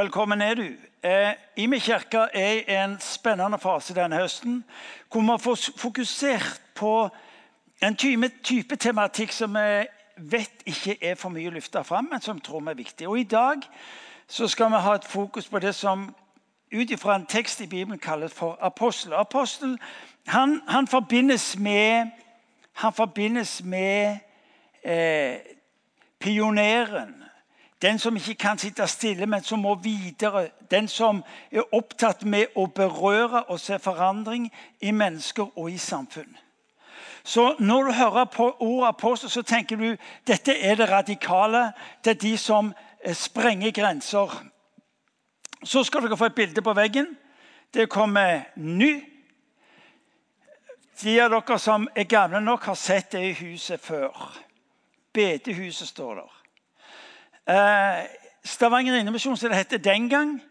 Velkommen er du. Eh, Imi kirke er i en spennende fase denne høsten hvor vi har fokusert på en type, type tematikk som vi vet ikke er for mye løfta fram, men som tror vi er viktig. Og I dag så skal vi ha et fokus på det som ut ifra en tekst i Bibelen kalles for apostel. Apostel han, han forbindes med, han forbindes med eh, pioneren. Den som ikke kan sitte stille, men som må videre. Den som er opptatt med å berøre og se forandring i mennesker og i samfunn. Så når du hører på ordet apostel, så tenker du dette er det radikale. Det er de som eh, sprenger grenser. Så skal dere få et bilde på veggen. Det kommer ny. De av dere som er gamle nok, har sett det i huset før. Bedehuset står der. Eh, Stavanger Indemisjon, som det het den gang,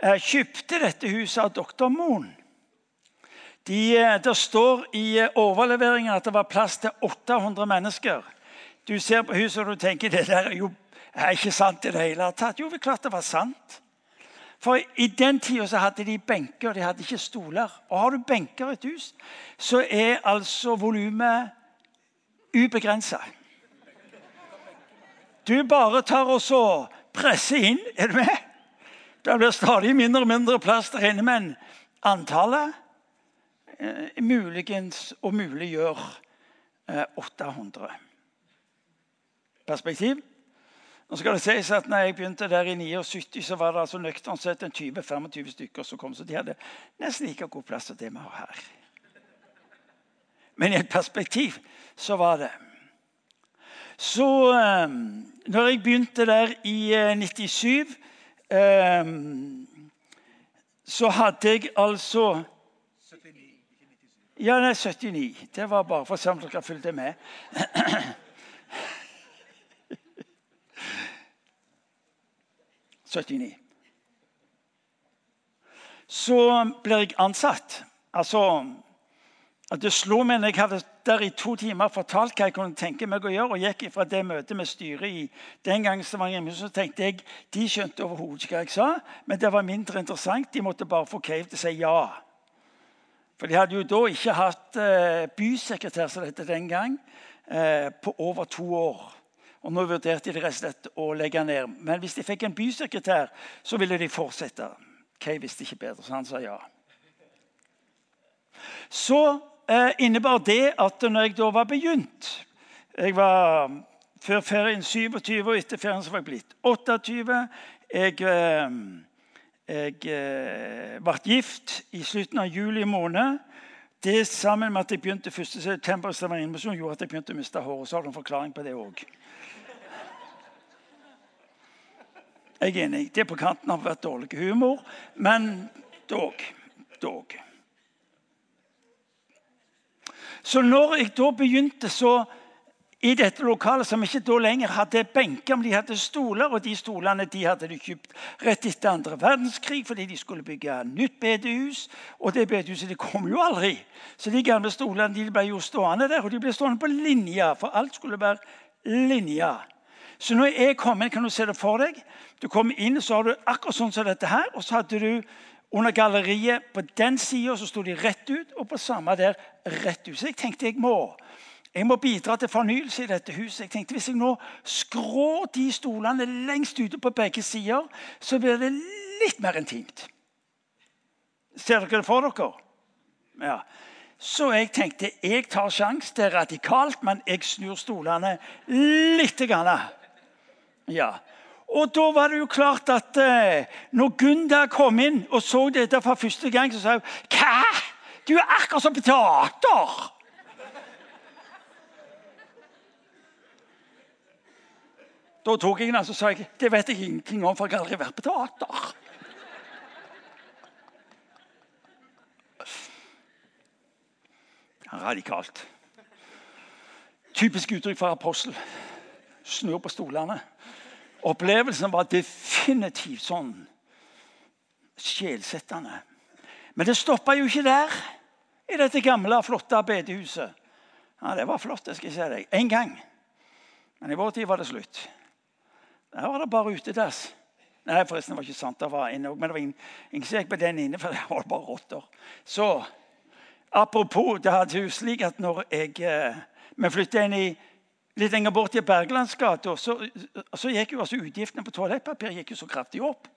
eh, kjøpte dette huset av doktor Moen. De, eh, det står i overleveringen at det var plass til 800 mennesker. Du ser på huset og du tenker det der er jo er ikke sant i det hele tatt. Jo, det er klart det var sant. For I den tida hadde de benker, de hadde ikke stoler. Og Har du benker i et hus, så er altså volumet ubegrensa. Du bare tar og så presser inn. Er du med? Det blir stadig mindre og mindre plass der inne, men antallet eh, muligens og muliggjør eh, 800. Perspektiv? Nå skal det sies at når jeg begynte der i 79, så var det altså nøkternt sett en 20-25 stykker som kom. Så de hadde nesten like god plass som det vi har her. Men i et perspektiv så var det så um, når jeg begynte der i uh, 97 um, Så hadde jeg altså 79, Ja, nei, 79. Det var bare for å se om dere fulgte med. ...79. Så blir jeg ansatt. Altså at Det slo meg når jeg hadde der i to timer fortalt hva jeg kunne tenke meg å gjøre, og gikk fra det møtet med styret i den gang Stavanger så tenkte jeg de skjønte overhodet ikke hva jeg sa, men det var mindre interessant. De måtte bare få Cave til å si ja. For de hadde jo da ikke hatt eh, bysekretær som dette den gang, eh, på over to år. Og Nå vurderte de rett og slett å legge ned. Men hvis de fikk en bysekretær, så ville de fortsette. Cave visste ikke bedre, så han sa ja. Så innebar det at når jeg da var begynt Jeg var før ferien 27, og etter ferien så var jeg blitt 28. Jeg, eh, jeg eh, ble gift i slutten av juli måned. Det sammen med at jeg begynte 1.9. gjorde at jeg begynte å miste håret. Så har du en forklaring på det òg. Jeg er enig. Det er på kanten av å være dårlig humor, men dog. Dog. Så når jeg da begynte så i dette lokalet, som ikke da lenger hadde benker, men de hadde stoler, og de stolene de hadde de kjøpt rett etter andre verdenskrig fordi de skulle bygge nytt bedehus. Og det bedehuset det kom jo aldri. Så de gamle stolene de ble jo stående der, og de ble stående på linja, for alt skulle være linja. Så når jeg kom inn, kan du se det for deg? Du kom inn, så har du akkurat sånn som dette her, og så hadde du under galleriet på den sida sto de rett ut, og på samme der rett ut. Så jeg tenkte jeg må, jeg må bidra til fornyelse i dette huset. Jeg tenkte Hvis jeg nå skrår de stolene lengst ute på begge sider, så blir det litt mer intimt. Ser dere det for dere? Ja. Så jeg tenkte jeg tar sjansen. Det er radikalt, men jeg snur stolene litt. Grann. Ja. Og da var det jo klart at eh, når Gunda kom inn og så dette for første gang, så sa hun Hva? Du er akkurat som på teater! Da tok jeg den og sa jeg, det vet jeg ingenting om, for jeg har aldri vært på teater. Radikalt. Typisk uttrykk for apostel. Snur på stolene. Opplevelsen var definitivt sånn sjelsettende. Men det stoppa jo ikke der, i dette gamle, flotte bedehuset. Ja, Det var flott, det skal jeg si deg. Én gang. Men i vår tid var det slutt. Der var det bare utedass. Nei, forresten, det var ikke sant. Det var inne men det var ingen, ingen som gikk på den inne, for det var bare rotter. Så apropos, det hadde jo slik at når jeg eh, Vi flytta inn i litt lenger bort i Bergelandsgata, så, så gikk jo altså utgiftene på toalettpapir gikk jo så kraftig opp.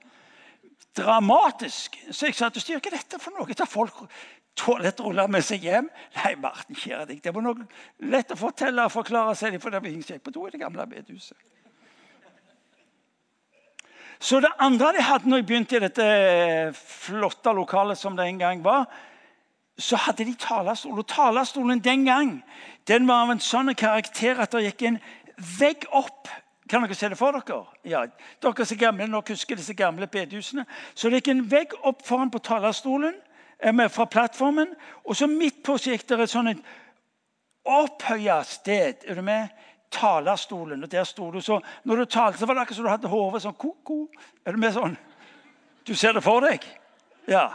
Dramatisk. Så jeg sa til styret hva er dette for noe? Tar folk toalettruller med seg hjem? Nei, Martin, kjære deg, det var noe lett å fortelle og forklare seg, for det var ingen som på do i det gamle bedehuset. Så det andre de hadde når jeg begynte i dette flotte lokalet som det en gang var, så hadde de talerstol. Og talerstolen den gang den var av en sånn karakter at det gikk en vegg opp. Kan dere se det for dere? Ja, Dere som gamle nok husker disse gamle bedehusene. Så det gikk en vegg opp foran på talerstolen eh, fra plattformen. Og så midt på så gikk det et sånn opphøya sted. Er du med? talerstolen. og der sto du. Så når du talte, så var det akkurat som du hadde hodet sånn ko-ko. Er du med sånn? Du ser det for deg? Ja.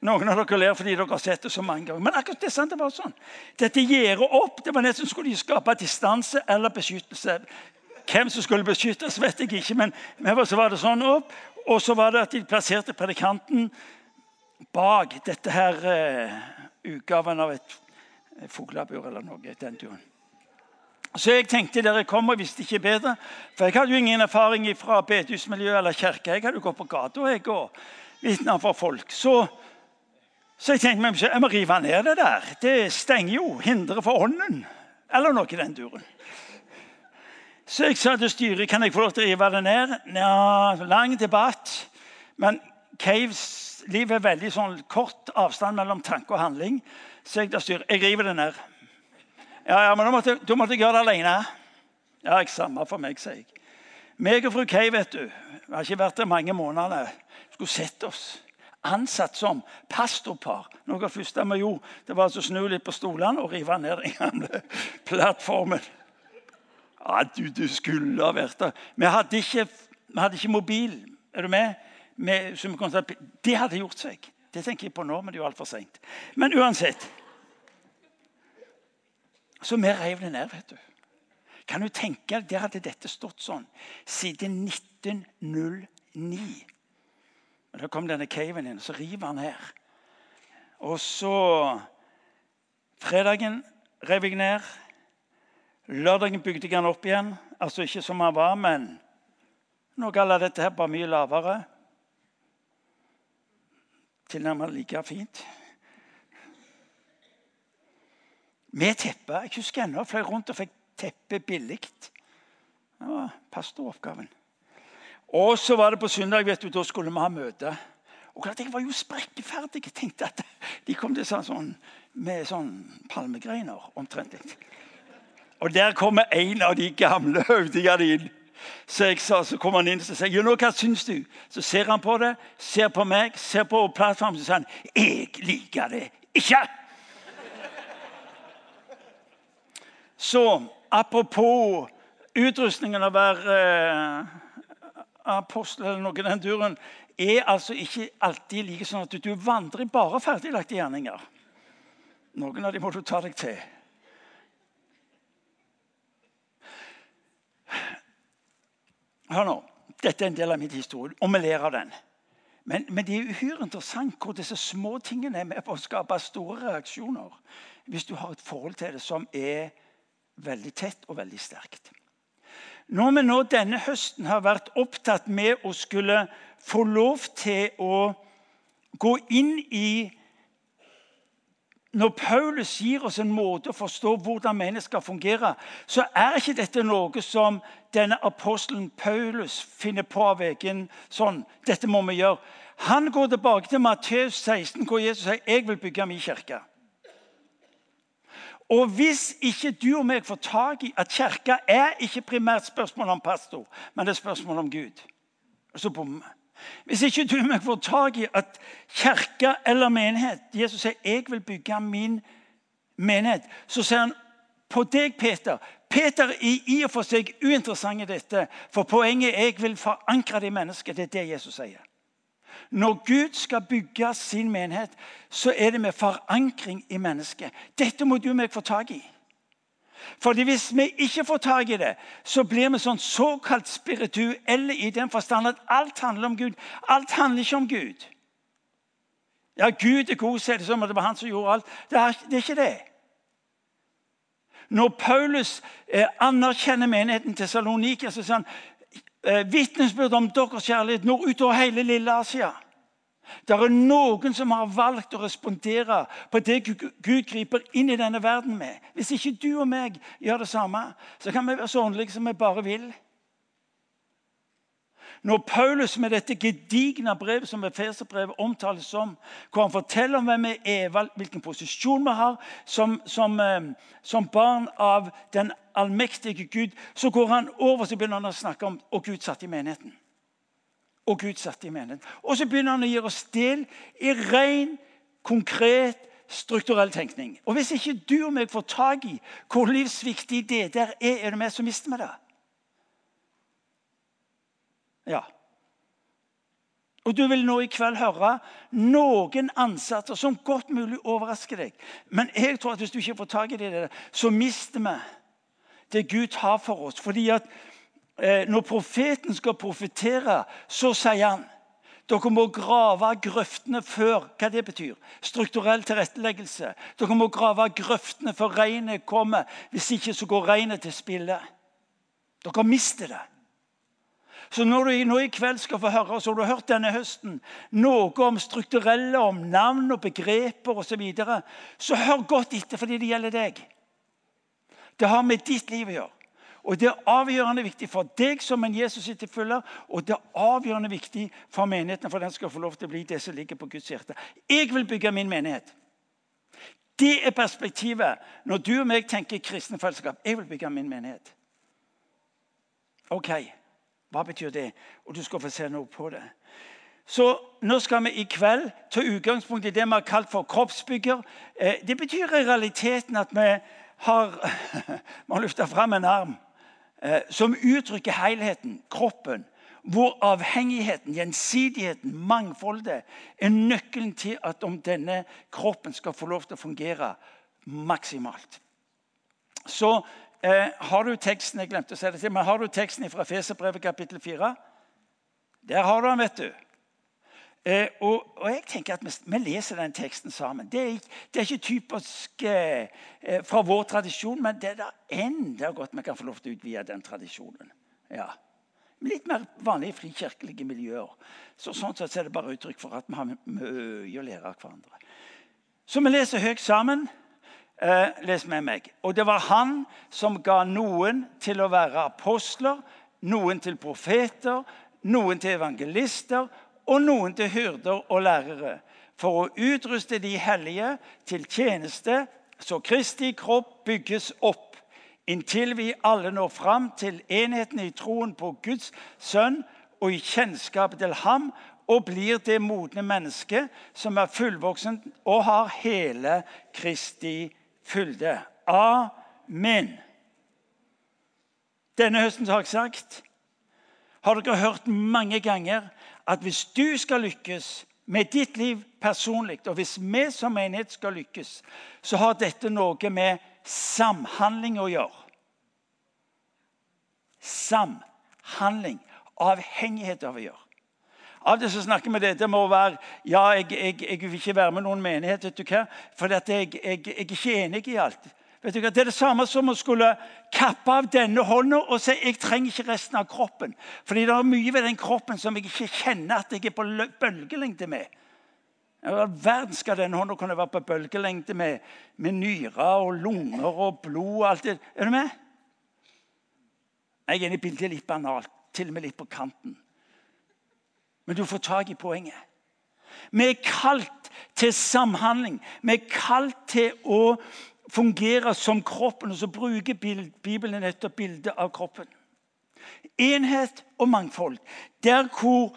Noen av dere ler fordi dere har sett det så mange ganger. Men akkurat det, er sant, det var sånn. Dette gjerdet opp det var nesten skulle de skape distanse eller beskyttelse. Hvem som skulle beskyttes, vet jeg ikke, men, så var det sånn opp. Og så var det at de plasserte predikanten bak dette her uh, utgaven av et fuglebur eller noe. den turen. Så jeg tenkte der jeg kom og visste ikke bedre. For jeg hadde jo ingen erfaring fra bedehusmiljø eller kirke. Jeg hadde jo gått på gata og vitna for folk. Så, så, jeg tenkte meg, jeg må rive ned det der. Det stenger jo. Hindrer for ånden. Eller noe i den duren. Så jeg sa til styret kan jeg få lov til å rive det ned. Ja, lang debatt. Men Caves liv er veldig sånn kort avstand mellom tanke og handling. Så jeg, styr, jeg river det ned. Ja, ja, men da måtte, da måtte jeg gjøre det alene. Ja, jeg samme for meg, sier jeg. Meg og fru Kay vet du, vi har ikke vært der mange månedene. Skulle sett oss. Ansatt som pastorpar. Noe av det første vi gjorde, det var altså å snu litt på stolene og rive ned den gamle plattformen. Ja, du, du skulle ha vært der. Vi hadde ikke, vi hadde ikke mobil. Er du med? Med, det hadde gjort seg. Det tenker jeg på nå, men det er jo altfor seint. Men uansett Så vi reiv det ned, vet du. Kan du tenke deg, Der hadde dette stått sånn siden 1909. Og Da kom denne caven inn, og så river han her. Og så Fredagen rev jeg ned. Lørdagen bygde jeg han opp igjen. Altså ikke som han var, men noe av dette her bare mye lavere tilnærmet like fint. Med teppe. Jeg husker ennå fløy rundt og fikk teppe billig. Det var pastoroppgaven. Og så var det på søndag, vet du, da skulle vi ha møte. Og klart, Jeg var jo sprekkeferdig. Jeg tenkte at de kom til sånn, sånn med sånn palmegreiner omtrent. Og der kommer en av de gamle høvdingene inn. Så, jeg sa, så kom han inn og sa sier nå, hva syns du? Så ser han på det, ser på meg, ser på plattformen og sier han, jeg liker det ikke. Så apropos utrustningen å være eh, apostel eller noe den duren, er altså ikke alltid like sånn at du, vandrer i bare ferdiglagte gjerninger. Noen av dem må du ta deg til. Hør nå. Dette er en del av mitt historie, og vi ler av den. Men, men, det er uhyre interessant hvor disse små tingene er med på å skape store reaksjoner hvis du har et forhold til det som er veldig tett og veldig sterkt. Når vi nå denne høsten har vært opptatt med å skulle få lov til å gå inn i når Paulus gir oss en måte å forstå hvordan mennesker skal fungere, så er ikke dette noe som denne apostelen Paulus finner på av egen sånn. Dette må vi gjøre. Han går tilbake til Matteus 16, hvor Jesus sier jeg vil bygge min kirke. Og hvis ikke du og meg får tak i at kirka er ikke primært spørsmål om pastor, men det er spørsmål om Gud, så bommer vi. Hvis ikke du og meg får tak i at kirka eller menighet Jesus sier jeg vil bygge min menighet, så sier han på deg, Peter. Peter er i og for seg uinteressant i dette, for poenget er jeg vil forankre det i mennesket. Det er det Jesus sier. Når Gud skal bygge sin menighet, så er det med forankring i mennesket. Dette må du og meg få tak i. Fordi Hvis vi ikke får tak i det, så blir vi sånn såkalt spirituelle i den forstand at alt handler om Gud. Alt handler ikke om Gud. Ja, Gud er god, sier det som at det var han som gjorde alt. Det det er ikke det. Når Paulus eh, anerkjenner menigheten til Salonika, så sier han eh, vitnesbyrd om deres kjærlighet når utover hele lille Asia. Det er noen som har valgt å respondere på det Gud griper inn i denne verden med. Hvis ikke du og meg gjør det samme, så kan vi være så åndelige som vi bare vil. Når Paulus med dette gedigne brevet som Efeserbrevet omtales som, hvor han forteller om hvem vi er, hvilken posisjon vi har som, som, eh, som, barn av den allmektige Gud, så går han over og begynner han å snakke om og Gud satt i menigheten og Gud satt i menigheten. Og så begynner han å gi oss del i ren, konkret, strukturell tenkning. Og Hvis ikke du og meg får tak i hvor livsviktig det der er, er det vi som mister vi det. Ja. Og Du vil nå i kveld høre noen ansatte som godt mulig overrasker deg. Men jeg tror at hvis du ikke får tak i det, så mister vi det Gud har for oss. Fordi at Eh, når profeten skal profetere, så sier han dere må grave grøftene før. Hva det betyr? Strukturell tilretteleggelse. Dere må grave grøftene før regnet kommer. Hvis ikke så går regnet til spille. Dere mister det. Så når du nå i kveld skal få høre, så har du hørt denne høsten, noe om strukturelle, om navn og begreper osv., så, videre, så hør godt etter fordi det gjelder deg. Det har med ditt liv å gjøre. Og Det er avgjørende viktig for deg som en Jesus sitt følger, og det er avgjørende viktig for menigheten, for den skal få lov til å bli det som ligger på Guds hjerte. Jeg vil bygge min menighet. Det er perspektivet når du og meg tenker kristne fellesskap. Jeg vil bygge min menighet. Ok, hva betyr det? Og du skal få se noe på det. Så Nå skal vi i kveld ta utgangspunkt i det vi har kalt for kroppsbygger. Eh, det betyr i realiteten at vi har, Man løfta fram en arm Eh, som uttrykker helheten, kroppen, hvor avhengigheten, gjensidigheten, mangfoldet er nøkkelen til at om denne kroppen skal få lov til å fungere maksimalt. Så eh, har du teksten jeg glemte å si det til, men har du teksten fra Feserbrevet kapittel 4? Der har du den, vet du. Eh, og, og, jeg tenker at vi, vi, leser den teksten sammen. Det er, det er ikke typisk eh, eh fra vår tradisjon, men det er da enda godt vi kan få lov til å utvide den tradisjonen. Ja. Litt mer vanlige frikirkelige miljøer. Så, sånn sett er det bare uttrykk for at vi har mye å lære av hverandre. Så vi leser høyt sammen. Eh, les med meg. Og det var han som ga noen til å være apostler, noen til profeter, noen til evangelister og noen til hyrder og lærere, for å utruste de hellige til tjeneste, så Kristi kropp bygges opp, inntil vi alle når fram til enheten i troen på Guds sønn og i kjennskapet til ham, og blir det modne mennesket som er fullvoksen og har hele Kristi fylde. Amen. Denne høsten har jeg sagt Har dere hørt mange ganger at hvis du skal lykkes med ditt liv personlig, og hvis vi som menighet skal lykkes, så har dette noe med samhandling å gjøre. Samhandling. Avhengighet av å gjøre. Av det som snakker med dette det må være ja, jeg, jeg, jeg vil ikke være med noen menighet, vet du hva? for jeg, jeg, jeg er ikke enig i alt. Vet du hva? Det er det samme som å skulle kappe av denne hånda og si jeg trenger ikke resten av kroppen. Fordi det er mye ved den kroppen som jeg ikke kjenner at jeg er på bølgelengde med. Hva verden skal denne hånda kunne være på bølgelengde med, med nyrer og lunger og blod og alt det? Er du med? Jeg er inne i bildet litt banalt, til og med litt på kanten. Men du får tak i poenget. Vi er kalt til samhandling. Vi er kalt til å fungerer som kroppen. Og så bruker Bibelen nettopp bildet av kroppen. Enhet og mangfold. Der hvor,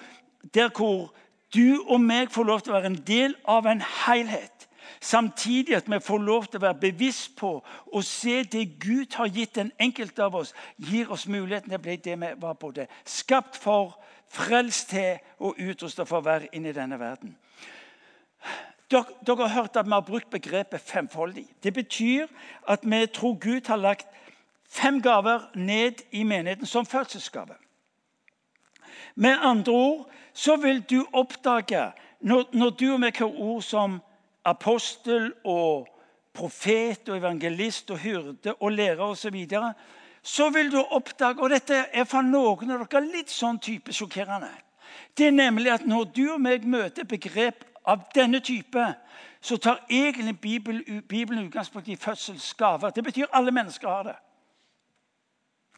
der hvor du og meg får lov til å være en del av en helhet. Samtidig at vi får lov til å være bevisst på å se det Gud har gitt den enkelte av oss, gir oss muligheten til å bli det vi var både skapt for, frelst til og utrusta for å være inne i denne verden. Dere, har hørt at vi har brukt begrepet femfoldig. Det betyr at vi tror Gud har lagt fem gaver ned i menigheten som fødselsgave. Med andre ord så vil du oppdage, når, når du og meg har ord som apostel og profet og evangelist og hyrde og lærer osv., så, videre, så vil du oppdage Og dette er for noen av dere litt sånn type sjokkerende. Det er nemlig at når du og meg møter begrep av denne type, så tar egentlig Bibelen, utgangspunkt i fødselsgaver. Det betyr alle mennesker har det.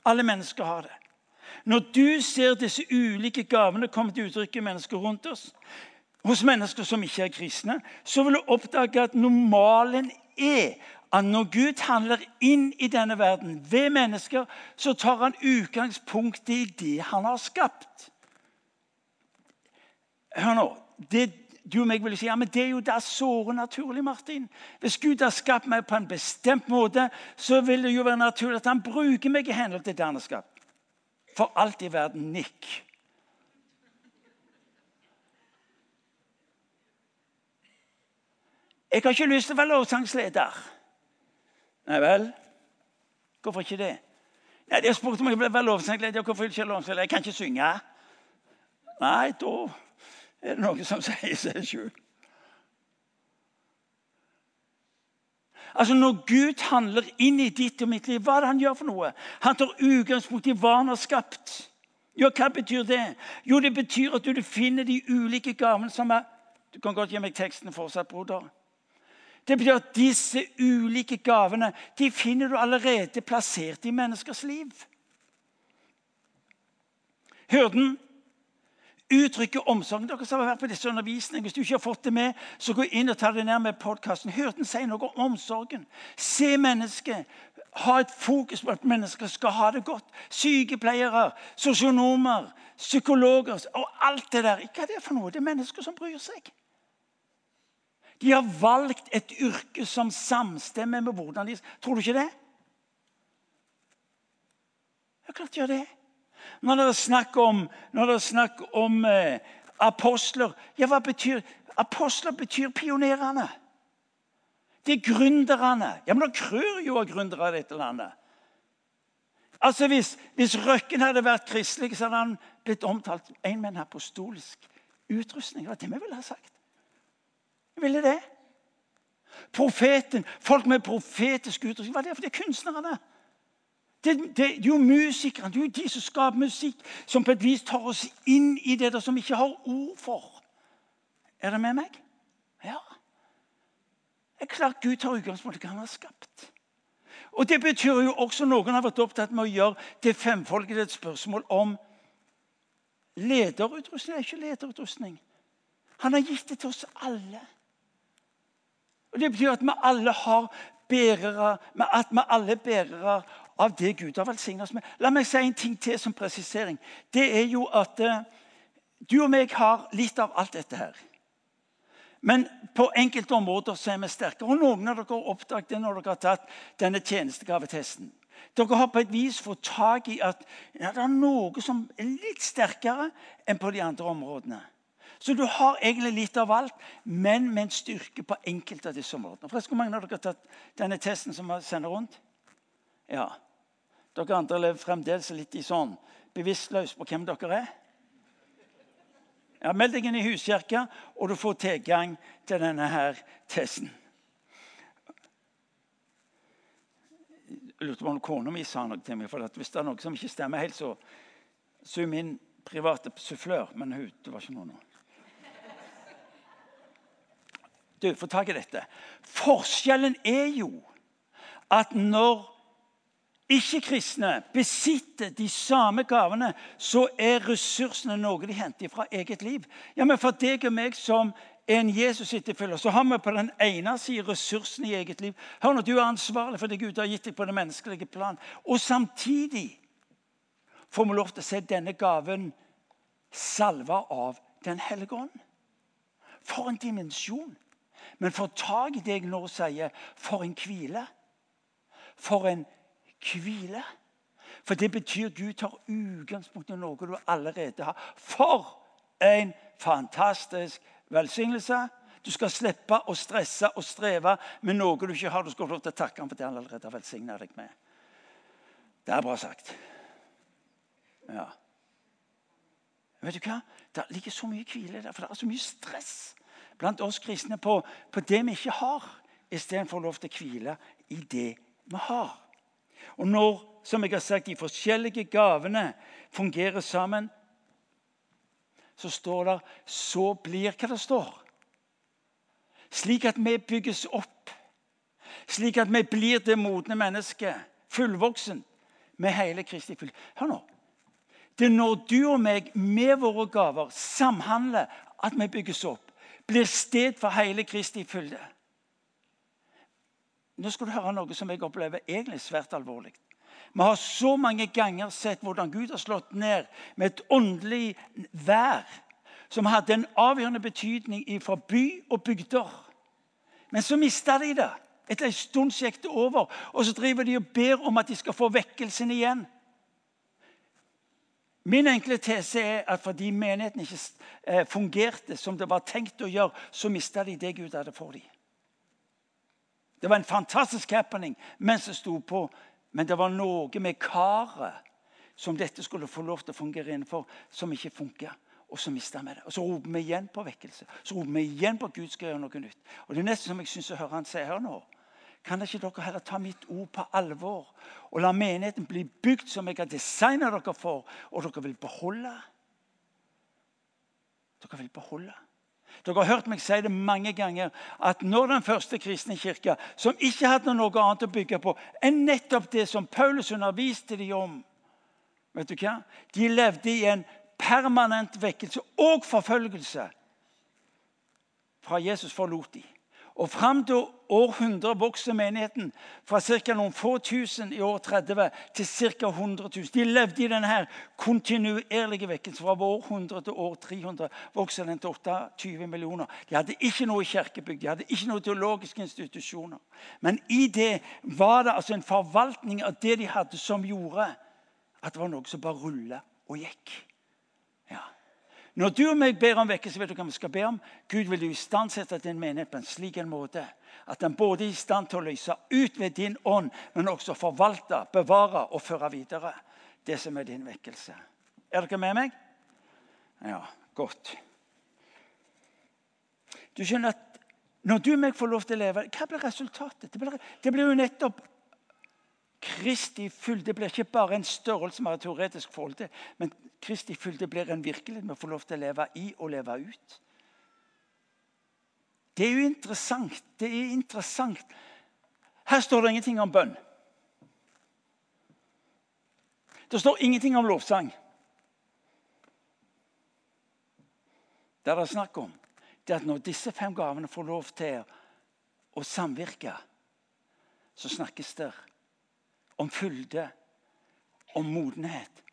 Alle mennesker har det. Når du ser disse ulike gavene komme til uttrykk i mennesker rundt oss, hos mennesker som ikke er kristne, så vil du oppdage at normalen er at når Gud handler inn i denne verden ved mennesker, så tar han utgangspunkt i det han har skapt. Hør nå. Det, du og meg vil si ja, men det er jo da såre naturlig. Martin. Hvis Gud har skapt meg på en bestemt måte, så vil det jo være naturlig at han bruker meg i henhold til det han har skapt. For alt i verden nikk. Jeg har ikke lyst til å være lovsangsleder. Nei vel? Hvorfor ikke det? Nei, De har spurt om jeg vil være lovsangsleder. Hvorfor ikke lovsangsleder? Jeg kan ikke synge. Nei, da er det noe som sier seg sjøl. Altså Når Gud handler inn i ditt og mitt liv, hva er det han gjør for noe? Han tar utgangspunkt i hva han har skapt. Jo, Hva betyr det? Jo, Det betyr at du finner de ulike gavene som er Du kan godt gi meg teksten fortsatt, broder. Det betyr at disse ulike gavene de finner du allerede plassert i menneskers liv. Hyrden uttrykker omsorgen. Dere som har vært på disse undervisningene, Hvis du ikke har fått det med, så gå inn og ta det ned med podkasten. Hyrden si noe om omsorgen. Se mennesket. Ha et fokus på at mennesker skal ha det godt. Sykepleiere, sosionomer, psykologer og alt det der. Hva er det for noe? Det er mennesker som bryr seg. De har valgt et yrke som samstemmer med hvordan de Tror du ikke det? Ja, klart de gjør det. Når det er snakk om, er snakk om eh, apostler Ja, hva betyr Apostler betyr pionerene. Det er gründerne. Ja, men det krør jo av gründere i dette landet. Altså, Hvis, hvis Røkken hadde vært kristelig, så hadde han blitt omtalt en med en apostolisk utrustning. Det var det vi ville ha sagt. Vi ville det. Profeten, Folk med profetisk utrustning. Hva er det? For det er kunstnerne. Det, det, er jo musikerne, det er jo de som skaper musikk, som på et vis tar oss inn i det der som vi ikke har ord for. Er det med meg? Ja. Det er klart Gud tar utgangspunkt i hva han har skapt. Og Det betyr jo også noen har vært opptatt med å gjøre det femfolket et spørsmål om lederutrustning. Det er ikke lederutrustning. Han har gitt det til oss alle. Og Det betyr at vi alle har bærere, at vi alle bærere av det Gud har velsignet oss med. La meg si en ting til som presisering. Det er jo at uh, du og meg har litt av alt dette her. Men på enkelte områder så er vi sterkere. Og Noen av dere har oppdaget det når dere har tatt denne tjenestegavetesten. Dere har på et vis fått tak i at ja, det er noe som er litt sterkere enn på de andre områdene. Så du har egentlig litt av alt, men med en styrke på enkelte av disse områdene. Hvor mange av dere har tatt denne testen som vi sender rundt? Ja. Dere andre lever fremdeles litt i sånn bevisstløs på hvem dere er. Ja, Meld deg inn i huskirka, og du får tilgang til denne her testen. Jeg lurte på om kona mi sa noe til meg. for Hvis det er noe som ikke stemmer helt, så zoom inn private sufflør. Men hun, det var ikke noe nå. Du, få tak i dette. Forskjellen er jo at når ikke-kristne besitter de samme gavene, så er ressursene noe de henter fra eget liv. Ja, Men for deg og meg som en Jesus-etterfølger, så har vi på den ene siden ressursene i eget liv. Hør nå, Du er ansvarlig for det Gud har gitt deg på det menneskelige plan. Og samtidig får vi lov til å se denne gaven salva av Den hellige ånd. For en dimensjon! Men få tak i det jeg nå sier, for en hvile. For en hvile. For det betyr Gud tar utgangspunkt i noe du allerede har. For en fantastisk velsignelse. Du skal slippe å stresse og streve med noe du ikke har. Du skal få lov til å takke ham for det han allerede har velsigna deg med. Det er bra sagt. Ja. Vet du hva? Det ligger så mye hvile der, for det er så mye stress blant oss kristne på, på det vi ikke har, istedenfor lov til å hvile i det vi har. Og når som jeg har sagt, de forskjellige gavene fungerer sammen, så står det 'så blir' hva det står. Slik at vi bygges opp. Slik at vi blir det modne mennesket, fullvoksen, med hele Kristi fyll. Hør nå. Det er når du og meg med våre gaver samhandler, at vi bygges opp. Blir sted for hele Kristi fylde. Nå skal du høre noe som jeg opplever egentlig svært alvorlig. Vi har så mange ganger sett hvordan Gud har slått ned med et åndelig vær som hadde en avgjørende betydning fra by og bygder. Men så mista de det. Etter en stund gikk det over, og så driver de og ber om at de skal få vekkelsen igjen. Min enkle tese er at fordi menigheten ikke eh, fungerte som det var tenkt å gjøre, så mista de det Gud hadde for dem. Det var en fantastisk happening mens det sto på, men det var noe med karet som dette skulle få lov til å fungere innenfor, som ikke funka. Og så mista vi det. Og så roper vi igjen på vekkelse. Så roper vi igjen på at Gud skal gjøre noe nytt. Og Det er nesten som jeg syns å høre han si her nå. Kan ikke dere heller ta mitt ord på alvor og la menigheten bli bygd som jeg har designa dere for, og dere vil beholde? Dere vil beholde. Dere har hørt meg si det mange ganger at når den første kristne kirka, som ikke hadde noe annet å bygge på enn nettopp det som Paulus underviste dem om vet du hva? De levde i en permanent vekkelse og forfølgelse fra Jesus forlot dem. Og Fram til år 100 vokser menigheten fra ca. noen få tusen i år 30 til ca. 100 000. De levde i denne kontinuerlige vekkelsen. Fra århundre til år 300 vokser den til 28 millioner. De hadde ikke noe kirkebygg, de hadde ikke noen teologiske institusjoner. Men i det var det altså en forvaltning av det de hadde, som gjorde at det var noe som bare rulla og gikk. Når du og meg ber om vekkelse, vet du hva vi skal be om? Gud vil istandsette din menighet på en slik en måte at den både er i stand til å løse ut ved din ånd, men også forvalte, bevare og føre videre det som er din vekkelse. Er dere med meg? Ja, godt. Du skjønner at når du og meg får lov til å leve, hva blir resultatet? Det blir jo nettopp Kristi fylde blir ikke bare en størrelse vi har teoretisk forhold til, men Kristi fylde blir en virkelighet vi får lov til å leve i og leve ut. Det er jo interessant. Det er interessant. Her står det ingenting om bønn. Det står ingenting om lovsang. Det er det snakk om, det er at når disse fem gavene får lov til å samvirke, så snakkes det om fylde, om modenhet,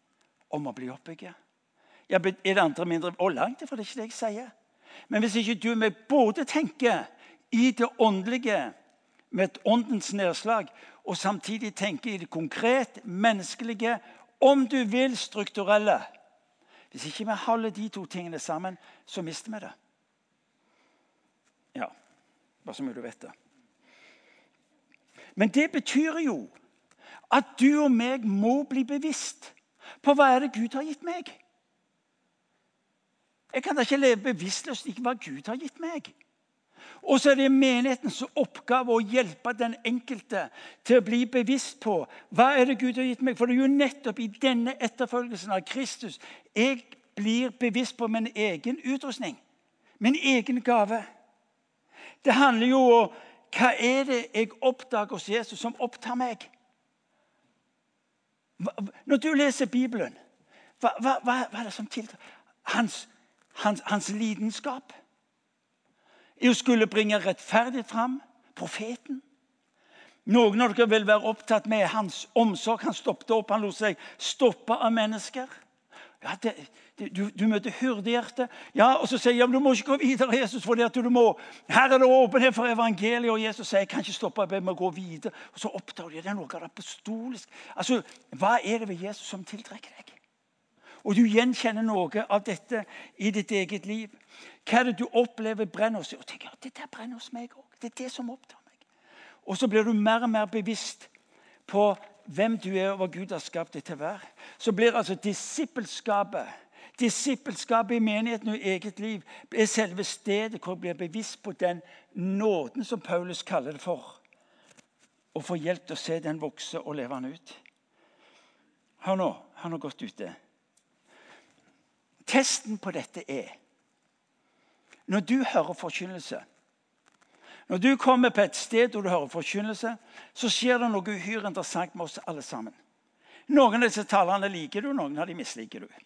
om å bli oppbygget. Ja, er det andre mindre? Og langt ifra det er ikke det jeg sier. Men hvis ikke du med både tenker i det åndelige med et åndens nedslag, og samtidig tenker i det konkret, menneskelige, om du vil, strukturelle Hvis ikke vi holder de to tingene sammen, så mister vi det. Ja, bare så mye du vet det. Men det betyr jo at du og meg må bli bevisst på hva er det Gud har gitt meg. Jeg kan da ikke leve bevisstløst i hva Gud har gitt meg. Og så er det menighetens oppgave å hjelpe den enkelte til å bli bevisst på hva er det Gud har gitt meg. For det er jo nettopp i denne etterfølgelsen av Kristus jeg blir bevisst på min egen utrustning. Min egen gave. Det handler jo om hva er det jeg oppdager hos Jesus som opptar meg. Når du leser Bibelen, hva, hva, hva er det som tiltar hans, hans, hans, lidenskap? I å skulle bringe rettferdighet fram. Profeten. Noen av dere vil være opptatt med hans omsorg. Han stoppet opp, han lot seg stoppe av mennesker. Ja, det, det, du, du, møter hyrdehjerte. Ja, og så sier ja, men du må ikke gå videre, Jesus. for du må, Her er det åpenhet for evangeliet. Og Jesus sier jeg kan ikke stoppe, jeg må gå videre. Og så oppdager de det er noe av det apostolisk. Altså, Hva er det ved Jesus som tiltrekker deg? og du gjenkjenner noe av dette i ditt eget liv. Hva er det du opplever brenner hos deg? Og tenker, det der brenner hos meg òg. Det er det som opptar meg. Og så blir du mer og mer bevisst på hvem du er, og hva Gud har skapt deg til å være. Så blir altså disippelskapet Disippelskapet i menigheten og i eget liv er selve stedet hvor jeg blir bevisst på den nåden som Paulus kaller det for. Og får hjelp til å se den vokse og leve den ut. Hør nå. Han har gått ute. Testen på dette er Når du hører forkynnelse Når du kommer på et sted hvor du hører forkynnelse, så skjer det noe uhyre interessant med oss alle sammen. Noen av disse talerne liker du, noen av dem misliker du.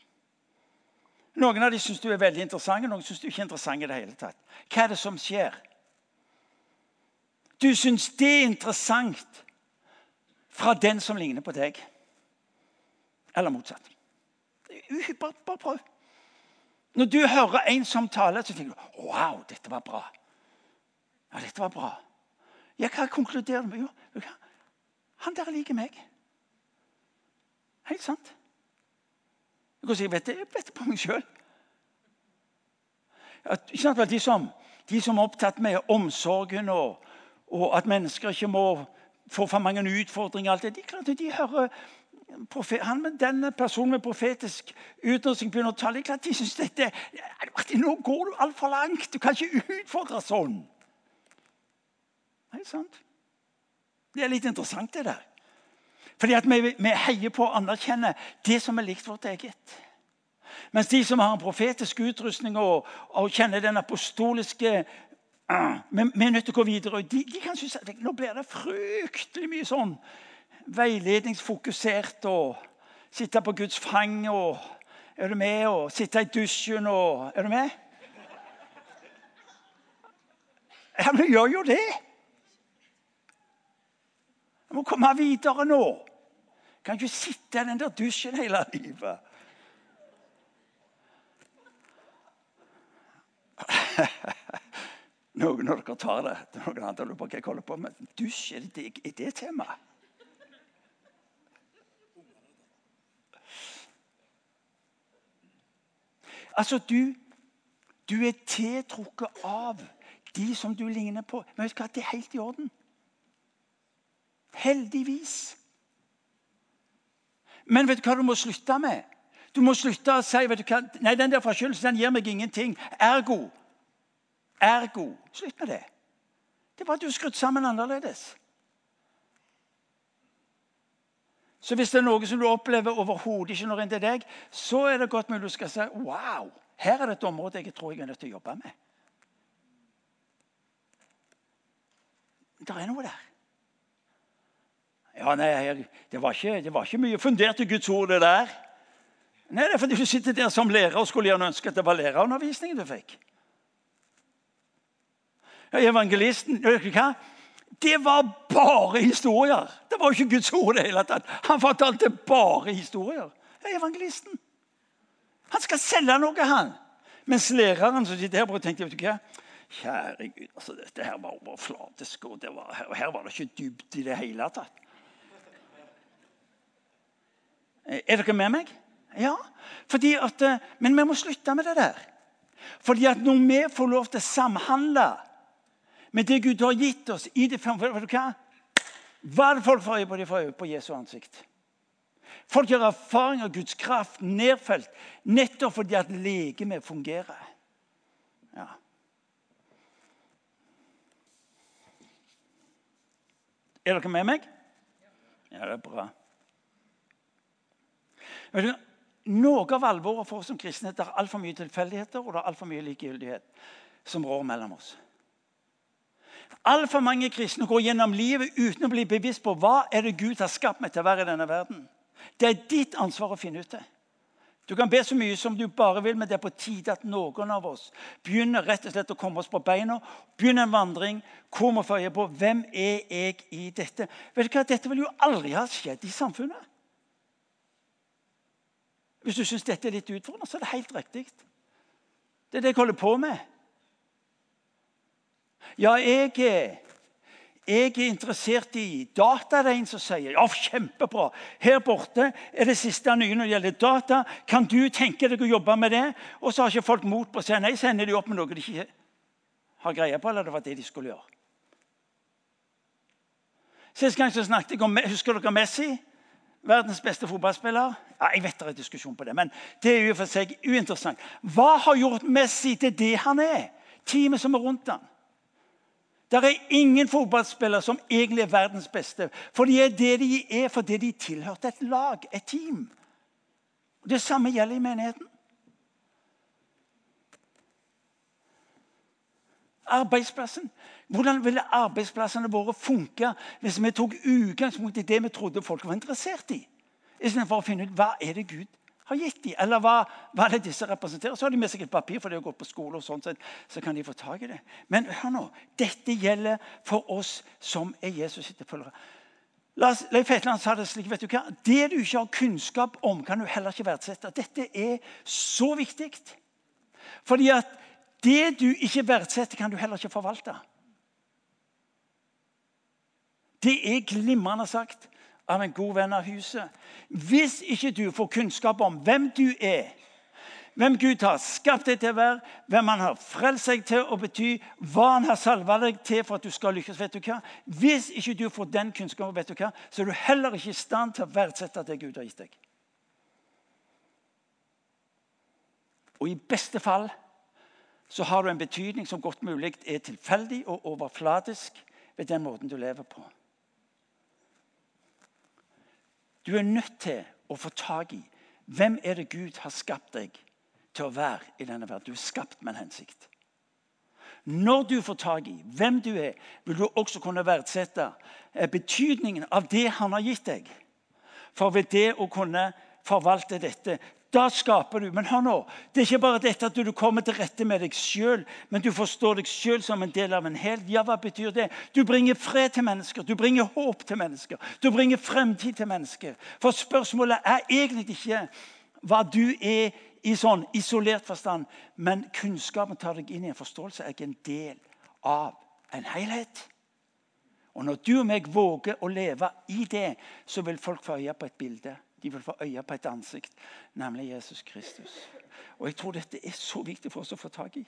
Noen av dem syns du er veldig interessante, noen syns du ikke er interessant i det hele tatt. Hva er det som skjer? Du syns det er interessant fra den som ligner på deg. Eller motsatt. Bare, bare prøv. Når du hører en som taler, så tenker du wow, dette var bra. Ja, dette var bra. Ja, hva konkluderer du med? Jo, han der liker meg. Helt sant. Jeg vet det, jeg vet på meg sjøl. De, som, de som er opptatt med omsorgen og, og, at mennesker ikke må få for mange utfordringer, alt det, de, de hører han med denne personen med profetisk utrustning begynner å tale. Klart de synes dette, Nå går du altfor langt. Du kan ikke utfordre sånn. Nei, sant? Det er litt interessant, det der. Fordi at vi, vi heier på å anerkjenne det som er likt vårt eget. Mens de som har en profetisk utrustning og, og kjenner den apostoliske uh, vi, vi, er nødt til å gå videre. De, de kan synes at nå blir det fryktelig mye sånn veiledningsfokusert og sitte på Guds fang og Er du med? Og sitte i dusjen og Er du med? Ja, men gjør jo det. Jeg må komme videre nå. Jeg kan ikke sitte i den der dusjen hele livet. Noen av dere tar det. Noen andre lurer på hva jeg holder på med. Dusj, er det, er det temaet? Altså, du, du er tiltrukket av de som du ligner på. Men vet du hva? Det er helt i orden. Heldigvis. Men vet du hva du må slutte med? Du må slutte å si vet du hva? Nei, den der forkynnelsen den gir meg ingenting. Ergo. Ergo. Slutt med det. Det er bare at du er skrudd sammen annerledes. Så hvis det er noe som du opplever overhodet ikke når inn til deg, så er det godt mulig du skal si wow, her er det et område jeg tror jeg er nødt til å jobbe med. Det er noe der. Ja, nei, det var, ikke, det var ikke mye fundert i Guds ord, det der. Nei, Det er fordi du sitter der som lærer og skulle gjerne ønske at det var lærerundervisningen du fikk. Ja, evangelisten hva? Det var bare historier. Det var ikke Guds ord det hele tatt. Han fortalte bare historier. Er evangelisten. Han skal selge noe, han. Mens læreren som sitter her, tenkte vet du hva? Kjære Gud, altså, dette her var overflatisk, og, var, og her var det ikke dypt i det hele tatt. Er dere med meg? Ja. At, eh, men vi må slutte med det der. Fordi at når vi får lov til å samhandle med det Gud har gitt oss i det du hva? Hva er det folk får øye på? De får øye på Jesu ansikt. Folk gjør erfaring av Guds kraft nedfelt nettopp fordi at legemet fungerer. Ja. Er dere med meg? Ja, det er bra. Noe av alvoret for oss som kristne er altfor mye tilfeldigheter og det er altfor mye likegyldighet som rår mellom oss. Altfor mange kristne går gjennom livet uten å bli bevisst på hva er det Gud har skapt meg til å være i denne verden. Det er ditt ansvar å finne ut det. Du kan be så mye som du bare vil, men det er på tide at noen av oss begynner rett og slett å komme oss på beina. Begynner en vandring hvor vi får på hvem er jeg i dette. Vet du hva? Dette vil jo aldri ha skjedd i samfunnet. Hvis du syns dette er litt utfordrende, så er det helt riktig. Det er det jeg holder på med. Ja, jeg, jeg er interessert i data. Det er en som sier ja, kjempebra. Her borte er det siste nye når det gjelder data. Kan du tenke deg å jobbe med det? Og så har ikke folk mot på å si nei. Så ender de opp med noe de ikke har greie på, eller det var det de skulle gjøre. Sist gang så snakket jeg om Husker dere Messi? Verdens beste fotballspiller? Ja, jeg vet det er diskusjon på det, men det er jo for seg uinteressant. Hva har gjort Messi til det han er? Teamet som er rundt ham. Det er ingen fotballspillere som egentlig er verdens beste. For de er det de er fordi de tilhørte et lag, et team. Det samme gjelder i menigheten. Arbeidsplassen. Hvordan ville arbeidsplassene våre funke hvis vi tok utgangspunkt i det vi trodde folk var interessert i? Istedenfor å finne ut hva er det Gud har gitt dem, eller hva, hva er det disse representerer. Så har de med seg et papir for det å gå på skole, og sånn sett, så kan de få tak i det. Men hør nå, dette gjelder for oss som er Jesus sitt følgere. Leif Hetland sa det slik vet du hva, Det du ikke har kunnskap om, kan du heller ikke verdsette. Dette er så viktig. Fordi at det du ikke verdsetter, kan du heller ikke forvalte. Det er glimrende sagt av en god venn av huset. Hvis ikke du får kunnskap om hvem du er, hvem Gud har skapt deg til å være, hvem han har frelst deg til å bety, hva han har salva deg til for at du skal lykkes vet du hva? Hvis ikke du får den kunnskapen, vet du hva? så er du heller ikke i stand til å verdsette det Gud har gitt deg. Og i beste fall så har du en betydning som godt mulig er tilfeldig og overfladisk ved den måten du lever på. Du er nødt til å få tak i hvem er det Gud har skapt deg til å være i denne verden. Du er skapt med en hensikt. Når du får tak i hvem du er, vil du også kunne verdsette eh, betydningen av det han har gitt deg. For ved det å kunne forvalte dette, da skaper du. Men hør nå, det er ikke bare dette at du kommer til rette med deg sjøl, men du forstår deg sjøl som en del av en hel. Ja, hva betyr det? Du bringer fred til mennesker, du bringer håp til mennesker. Du bringer fremtid til mennesker. For spørsmålet er egentlig ikke hva du er i sånn isolert forstand, men kunnskapen tar deg inn i en forståelse. Er ikke en del av en helhet. Og når du og meg våger å leve i det, så vil folk få øye på et bilde de vil få øye på et ansikt, nemlig Jesus Kristus. Og Jeg tror dette er så viktig for oss å få tak i.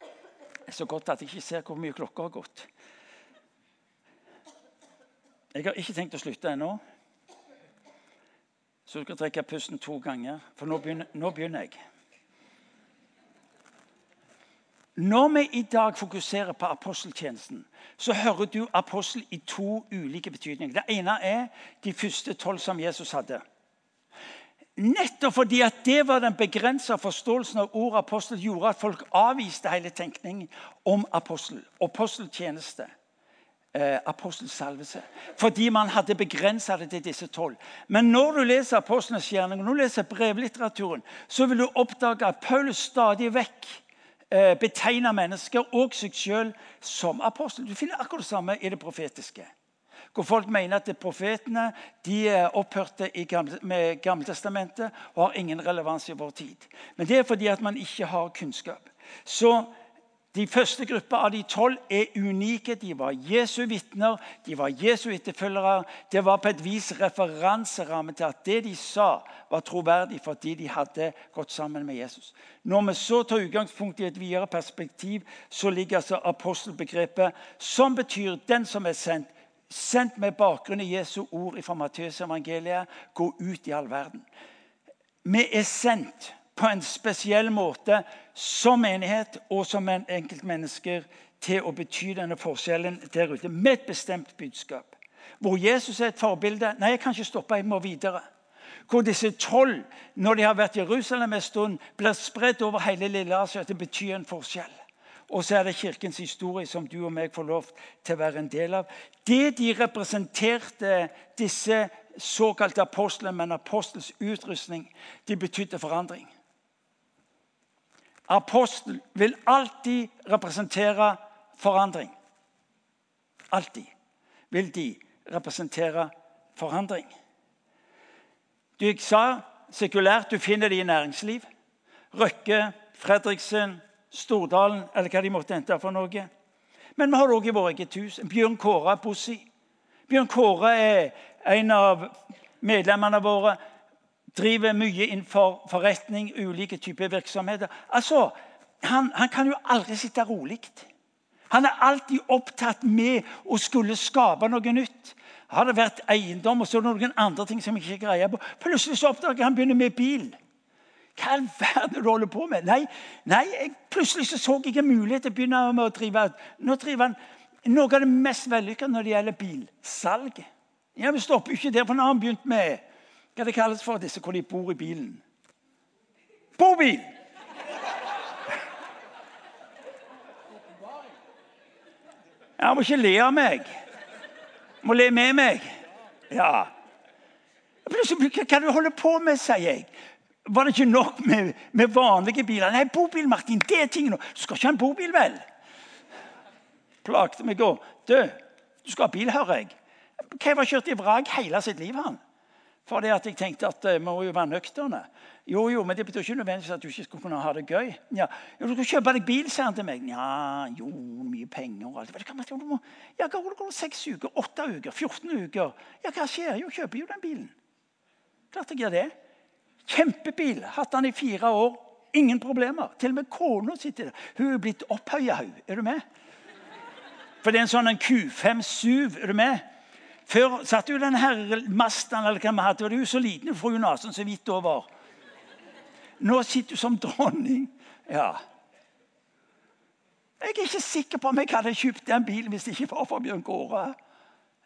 Det er så godt at jeg ikke ser hvor mye klokka har gått. Jeg har ikke tenkt å slutte ennå. Så du kan trekke pusten to ganger, for nå begynner, nå begynner jeg. Når vi i dag fokuserer på aposteltjenesten, så hører du apostel i to ulike betydninger. Det ene er de første tolv som Jesus hadde. Nettopp fordi at det var den begrensa forståelsen av ordet apostel, gjorde at folk avviste hele tenkningen om apostel, aposteltjeneste. Eh, apostelsalvelse. Fordi man hadde begrensa det til disse tolv. Men når du leser apostlenes gjerninger, når du leser brevlitteraturen, så vil du oppdage at Paulus stadig vekk betegner mennesker og seg selv som apostel. Du finner akkurat det samme i det profetiske. Hvor folk mener at profetene de opphørte gamle, med Gammeltestamentet og har ingen relevans i vår tid. Men det er fordi at man ikke har kunnskap. Så de første grupper av de tolv er unike. De var Jesu vitner, de var Jesu etterfølgere. Det var på et vis referanseramme til at det de sa, var troverdig fordi de hadde gått sammen med Jesus. Når vi så tar utgangspunkt i et videre perspektiv, så ligger altså apostelbegrepet, som betyr 'den som er sendt', sendt med bakgrunn i Jesu ord fra Matteusevangeliet, gå ut i all verden. Vi er sendt på en spesiell måte som menighet og som en enkeltmennesker til å bety denne forskjellen der ute med et bestemt budskap. Hvor Jesus er et forbilde. Nei, jeg kan ikke stoppe, jeg må videre. Hvor disse tolv, når de har vært i Jerusalem en stund, blir spredt over hele Lille-Asia til å bety en forskjell. Og så er det kirkens historie som du og meg får lov til å være en del av. Det de representerte, disse såkalte apostlene, men apostels utrustning, de betydde forandring. Apostel vil alltid representere forandring. Alltid vil de representere forandring. Du sa sekulært du finner det i næringsliv. Røkke, Fredriksen, Stordalen eller hva de måtte hente for noe. Men vi har det òg i vårt eget hus. Bjørn Kåre Bossi. Bjørn Kåre er en av medlemmene våre. Driver mye innenfor forretning, ulike typer virksomheter. Altså, han, han kan jo aldri sitte rolig. Han er alltid opptatt med å skulle skape noe nytt. Har det vært eiendom og så noen andre ting som ikke greier på? Plutselig så oppdager han begynner med bil. Hva i verden du holder på med? Nei, nei jeg, plutselig så, så jeg en mulighet til å begynne med å drive Nå driver han noe av det mest vellykka når det gjelder bilsalg. Ja, Vi stopper jo ikke der, for nå har han begynt med hva det kalles for disse hvor de bor i bilen. Bobil! Han må ikke le av meg. Må le med meg. Ja. Plutselig, Hva du holder på med, sier jeg. Var det ikke nok med, med vanlige biler? Nei, bobil, Martin, det er tingen. Du skal ikke ha en bobil, vel? Plagte meg å Du, du skal ha bil, hører jeg. Hva var kjørt i vrak hele sitt liv, han. Fordi at jeg tenkte at vi uh, må jo være nøkterne. Jo, jo, men det betyr ikke nødvendigvis at du ikke skulle kunne ha det gøy. Ja, du skal kjøpe deg bil, sa han til meg. Ja, jo, mye penger og alt. Du må, ja, hva det Seks uker? Åtte uker? 14 uker? Ja, hva skjer? Jo, kjøper jo den bilen. Klart jeg gjør det. Kjempebil. Hatt den i fire år. Ingen problemer. Til og med kona sitter der. Hun er blitt opphøya. Er du med? For det er en sånn en Q5 SUV. Er du med? Før satt jo den her masten, eller hva vi hadde, det er jo så liten fru Nasen så vidt over. Nå sitter du som dronning. Ja. Jeg er ikke sikker på om jeg hadde kjøpt den bilen hvis det ikke var for Bjørn Kåre.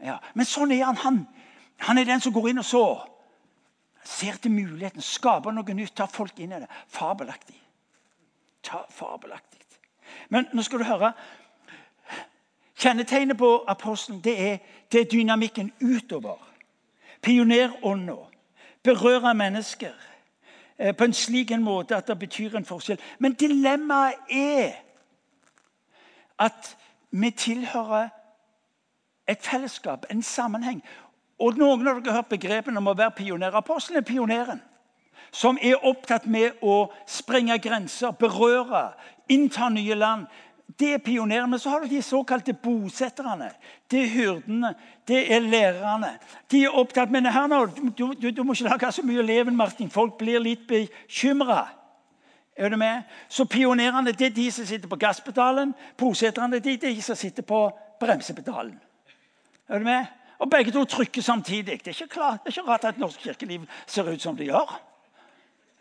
Ja. Men sånn er han. han. Han er den som går inn og så. Ser til muligheten, skaper noe nytt, tar folk inn i det. Fabelaktig. Ta, fabelaktig. Men nå skal du høre Kjennetegnet på apostelen det er, det er dynamikken utover. Pionerånda. Berøre mennesker eh, på en slik en måte at det betyr en forskjell. Men dilemmaet er at vi tilhører et fellesskap, en sammenheng. Og Noen av dere har hørt begrepene om å være pioner. Apostelen er pioneren. Som er opptatt med å sprenge grenser, berøre, innta nye land. Det er pionerene. Men Så har du de såkalte bosetterne. Det er hyrdene. Det er lærerne. De er opptatt det her nå. Du, du, du må ikke lage så mye leven, Martin. Folk blir litt bekymra. Er du med? Så pionerene det er de som sitter på gasspedalen. Bosetterne det er de som sitter på bremsepedalen. Er du med? Og begge to trykker samtidig. Det er ikke, klart, det er ikke rart at norsk kirkeliv ser ut som det gjør.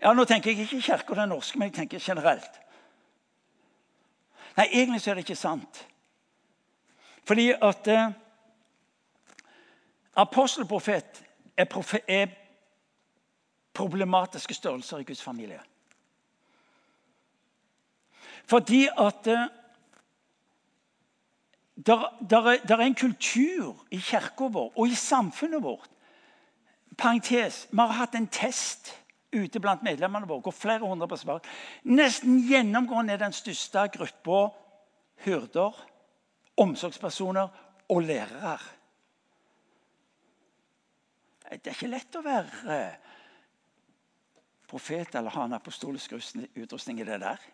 Ja, Nå tenker jeg ikke kirka den norske, men jeg tenker generelt. Nei, egentlig så er det ikke sant. Fordi at eh, apostelprofet er, er problematiske størrelser i Guds familie. Fordi at eh, der, er, er, en kultur i kirka vår og i samfunnet vårt Parentes, vi har hatt en test ute blant medlemmene våre. Går flere hundre på svar. Nesten gjennomgående er den største gruppa hyrder, omsorgspersoner og lærere. Det er ikke lett å være eh, profet eller ha en apostolisk utrustning i det der.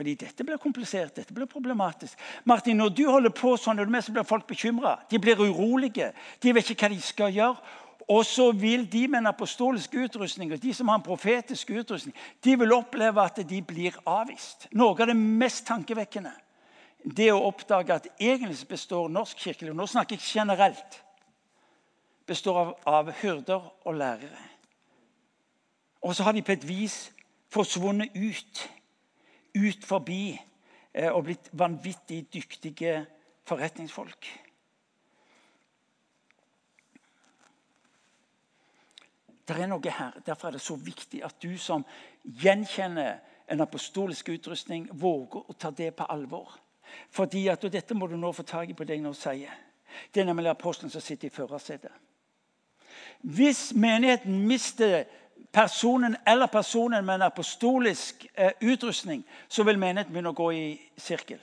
Fordi dette blir komplisert, dette blir problematisk. Martin, Når du holder på sånn, så blir folk bekymra. De blir urolige. De vet ikke hva de skal gjøre. Og så vil de med en apostolisk utrustning og de som har en profetisk utrustning, de vil oppleve at de blir avvist. Noe av det mest tankevekkende det å oppdage at egentlig består norsk kirkeliv Nå snakker jeg generelt. Består av, av hyrder og lærere. Og så har de på et vis forsvunnet ut. Ut forbi eh, og blitt vanvittig dyktige forretningsfolk. Det er noe her. Derfor er det så viktig at du som gjenkjenner en apostolisk utrustning, våger å ta det på alvor. Fordi at, og Dette må du nå få tak i på det jeg nå sier. Det er nemlig apostelen som sitter i førersetet. Hvis menigheten mister personen eller personen med en apostolisk eh, utrustning, så vil menigheten begynne å gå i sirkel.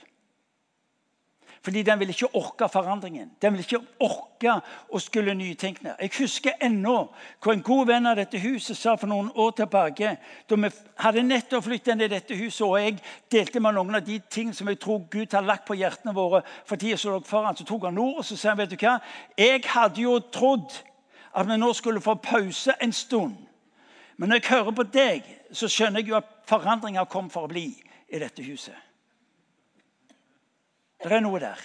Fordi den vil ikke orke forandringen. Den vil ikke orke å skulle nytenkne. Jeg husker ennå hvor en god venn av dette huset sa for noen år tilbake Da vi hadde nettopp flyttet inn i dette huset, og jeg delte med noen av de ting som jeg tror Gud har lagt på hjertene våre for tida som lå foran, så tok han ord og så sa han, vet du hva? Jeg hadde jo trodd at vi nå skulle få pause en stund. Men når jeg hører på deg, så skjønner jeg jo at forandringer kom for å bli i dette huset. Det er noe der.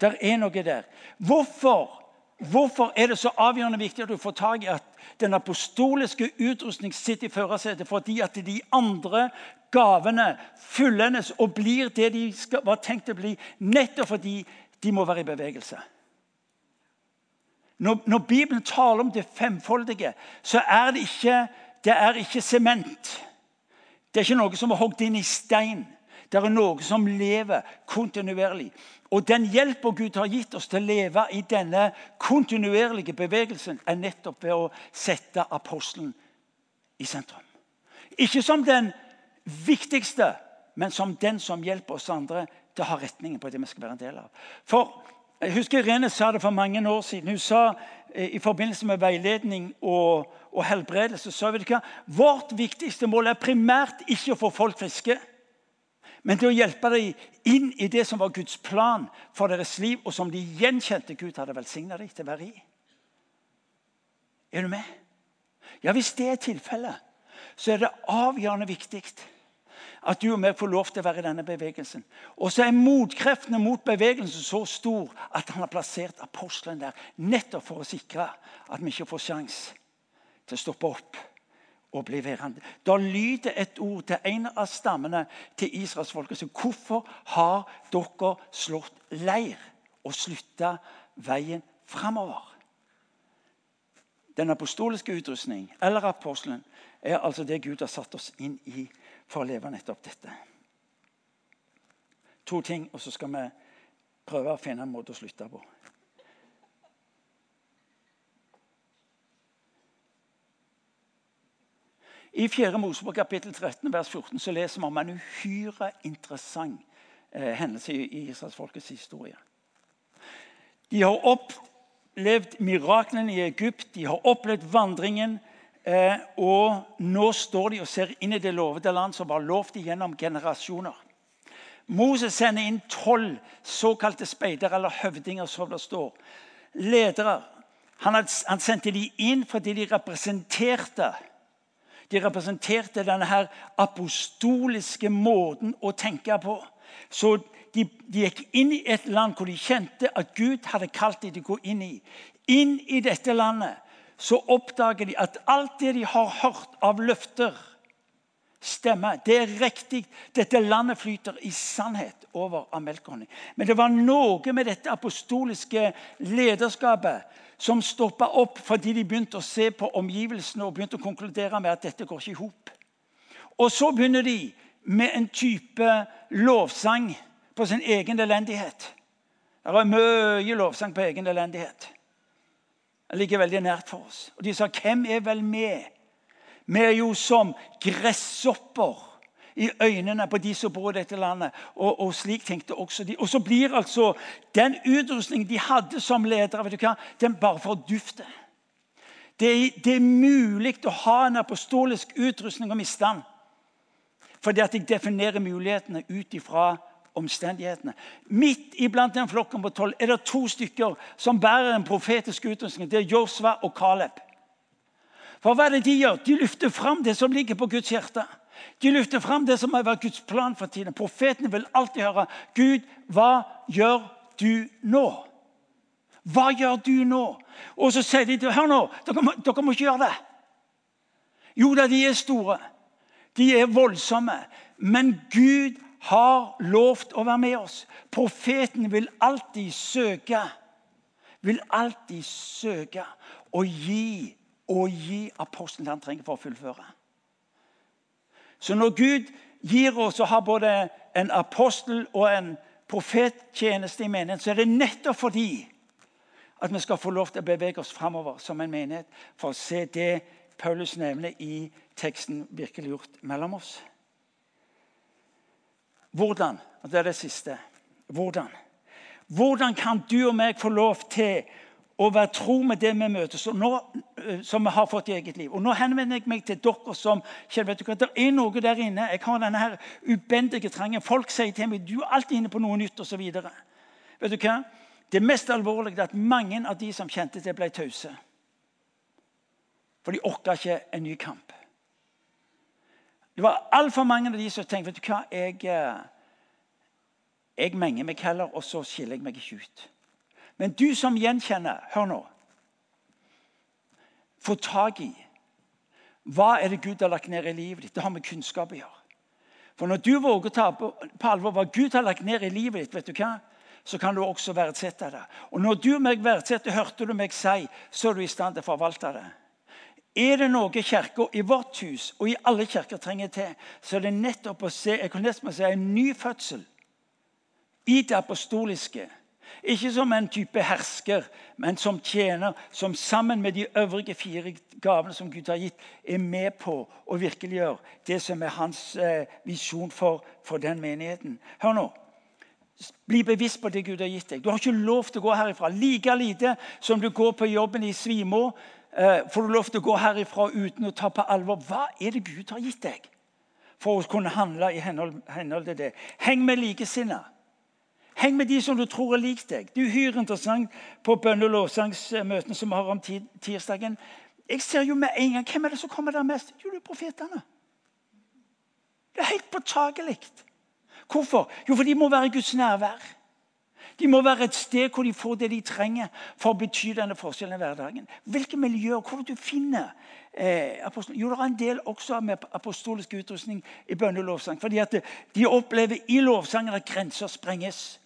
Det er noe der. Hvorfor, hvorfor er det så avgjørende viktig at du får tak i at den apostoliske utrustning sitter i førersetet? Fordi at de andre gavene fullendes og blir det de skal, var tenkt å bli, nettopp fordi de må være i bevegelse. Når, når Bibelen taler om det femfoldige, så er det ikke det sement. Det er ikke noe som er hogd inn i stein. Det er noe som lever kontinuerlig. Og den hjelpa Gud har gitt oss til å leve i denne kontinuerlige bevegelsen, er nettopp ved å sette apostelen i sentrum. Ikke som den viktigste, men som den som hjelper oss andre til å ha retningen på det vi skal være en del av. For Jeg husker Irene sa det for mange år siden. Hun sa eh, i forbindelse med veiledning og, og helbredelse så vet du hva? Vårt viktigste mål er primært ikke å få folk friske. Men til å hjelpe dem inn i det som var Guds plan for deres liv, og som de gjenkjente Gud hadde velsigna dem til å være i. Er du med? Ja, Hvis det er tilfellet, så er det avgjørende viktig at du og vi får lov til å være i denne bevegelsen. Og så er motkreftene mot bevegelsen så stor at han har plassert apostelen der nettopp for å sikre at vi ikke får sjanse til å stoppe opp og bli værende. Da lyder et ord til en av stammene til israelsfolket. Så hvorfor har dere slått leir og slutta veien framover? Den apostoliske utrustning, eller apostelen, er altså det Gud har satt oss inn i for å leve nettopp dette. To ting, og så skal vi prøve å finne en måte å slutte på. I 4. Mosebok kapittel 13 vers 14 så leser vi om en uhyre interessant eh, hendelse i israelsfolkets historie. De har opplevd miraklene i Egypt, de har opplevd vandringen. Eh, og nå står de og ser inn i det lovede land som var lovt gjennom generasjoner. Moses sender inn tolv såkalte speidere, eller høvdinger, som det står. Ledere. Han, han sendte de inn fordi de representerte de representerte denne her apostoliske måten å tenke på. Så de, de, gikk inn i et land hvor de kjente at Gud hadde kalt dem til å gå inn i. Inn i dette landet så oppdager de at alt det de har hørt av løfter, stemmer. Det er riktig. Dette landet flyter i sannhet over av melk. Men det var noe med dette apostoliske lederskapet som stoppa opp fordi de begynte å se på omgivelsene og begynte å konkludere med at dette går ikke i hop. Og så begynner de med en type lovsang på sin egen elendighet. Det er mye lovsang på egen elendighet. Det ligger veldig nært for oss. Og de sa, 'Hvem er vel med?' Vi er jo som gresshopper i øynene på de som bor i dette landet. Og, og, slik tenkte også de. Og så blir altså den utrustningen de hadde som ledere, vet du hva, den bare fordufter. Det, det er mulig å ha en apostolisk utrustning og miste den. Fordi at jeg definerer mulighetene ut ifra omstendighetene. Midt iblant den flokken på tolv er det to stykker som bærer en profetisk utrustning. Det er Josva og Caleb. For hva er det De gjør? De løfter fram det som ligger på Guds hjerte. De løfter fram det som har vært Guds plan for tiden. Profetene vil alltid høre Gud, hva gjør du nå? Hva gjør du nå? Og så sier de hør nå, dere må, dere må ikke gjøre det. Jo da, de er store. De er voldsomme. Men Gud har lovt å være med oss. Profeten vil alltid søke Vil alltid søke å gi og gi apostelen det han trenger for å fullføre. Så når Gud gir oss og har både en apostel og en profettjeneste i menigheten, så er det nettopp fordi at vi skal få lov til å bevege oss framover som en menighet for å se det Paulus nevner i teksten virkelig gjort mellom oss. Hvordan? Og det er det siste. Hvordan? Hvordan kan du og meg få lov til å være tro med det vi møter, som, nå, eh, som vi har fått i eget liv? Og Nå henvender jeg meg til dere som kjenner vet du hva, Det er noe der inne. Jeg har denne her ubendige trangen. Folk sier til meg du er alltid inne på noe nytt osv. Vet du? Det mest alvorlige er at mange av de som kjente det, ble tause. For de orka ikke en ny kamp. Det var altfor mange av de som tenkte vet du hva, jeg, eh, jeg menger meg heller, og så skiller jeg meg ikke ut. Men du som gjenkjenner, hør nå Få tak i hva er det Gud har lagt ned i livet ditt. Det har med kunnskap å gjøre. For når du våger å ta på, alvor hva Gud har lagt ned i livet ditt, vet du hva? så kan du også verdsette det. Og når du meg verdsetter, hørte du meg si, så er du i stand til å forvalte det. Er det noe kirka i vårt hus og i alle kirker trenger til, så er det nettopp å se jeg kan nesten si, en ny fødsel i det apostoliske. Ikke som en type hersker, men som tjener, som sammen med de øvrige fire gavene som Gud har gitt, er med på å virkeliggjøre det som er hans eh, visjon for, for den menigheten. Hør nå. Bli bevisst på det Gud har gitt deg. Du har ikke lov til å gå herifra. Like lite som du går på jobben i Svimo, Eh, får du lov til å gå herifra uten å ta på alvor hva er det Gud har gitt deg, for å kunne handle i henhold, henhold til det. Heng med likesinnede. Heng med de som du tror er lik deg. Det er uhyre interessant på bønne- og lovsangsmøtene som vi har om tirsdagen. Jeg ser jo med en gang, Hvem er det som kommer der mest? Jo, det er profetene. Det er helt påtagelig. Hvorfor? Jo, for de må være i Guds nærvær. De må være et sted hvor de får det de trenger for å bety denne forskjellen i hverdagen. Hvilke miljøer? Hvor du finner eh, Jo, det er en del også med apostolisk utrustning i bønne og lovsang. fordi at de opplever i lovsangen at grenser sprenges.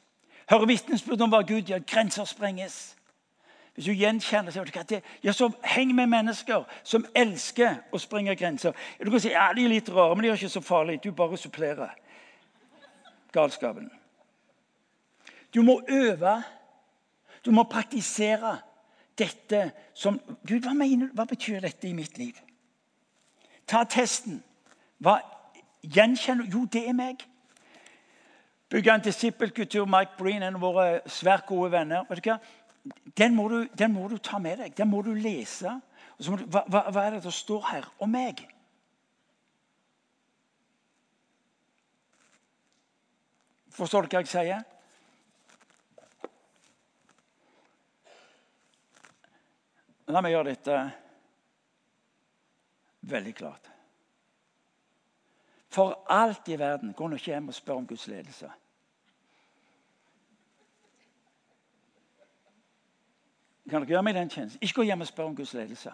Hører vitnesbyrd om hva Gud gjør. Grenser sprenges. Hvis du gjenkjenner så, det, ja, så heng med mennesker som elsker å sprenge grenser. Du kan si ja, de er litt rare, men de er ikke så farlige. Du bare supplerer galskapen. Du må øve. Du må praktisere dette som Gud, hva, mener, hva betyr dette i mitt liv? Ta testen. Hva gjenkjenner Jo, det er meg. Bygge en disippelkultur. Mike Breen, en av våre svært gode venner. Den må du, den må du ta med deg. Den må du lese. Må du, hva, hva, er det som står her om meg? Forstår du hva jeg sier? La meg gjøre dette veldig klart. For alt i verden går nå ikke hjem og spør om Guds ledelse. Kan dere gjøre meg den tjenesten? Ikke gå hjem og spør om Guds ledelse.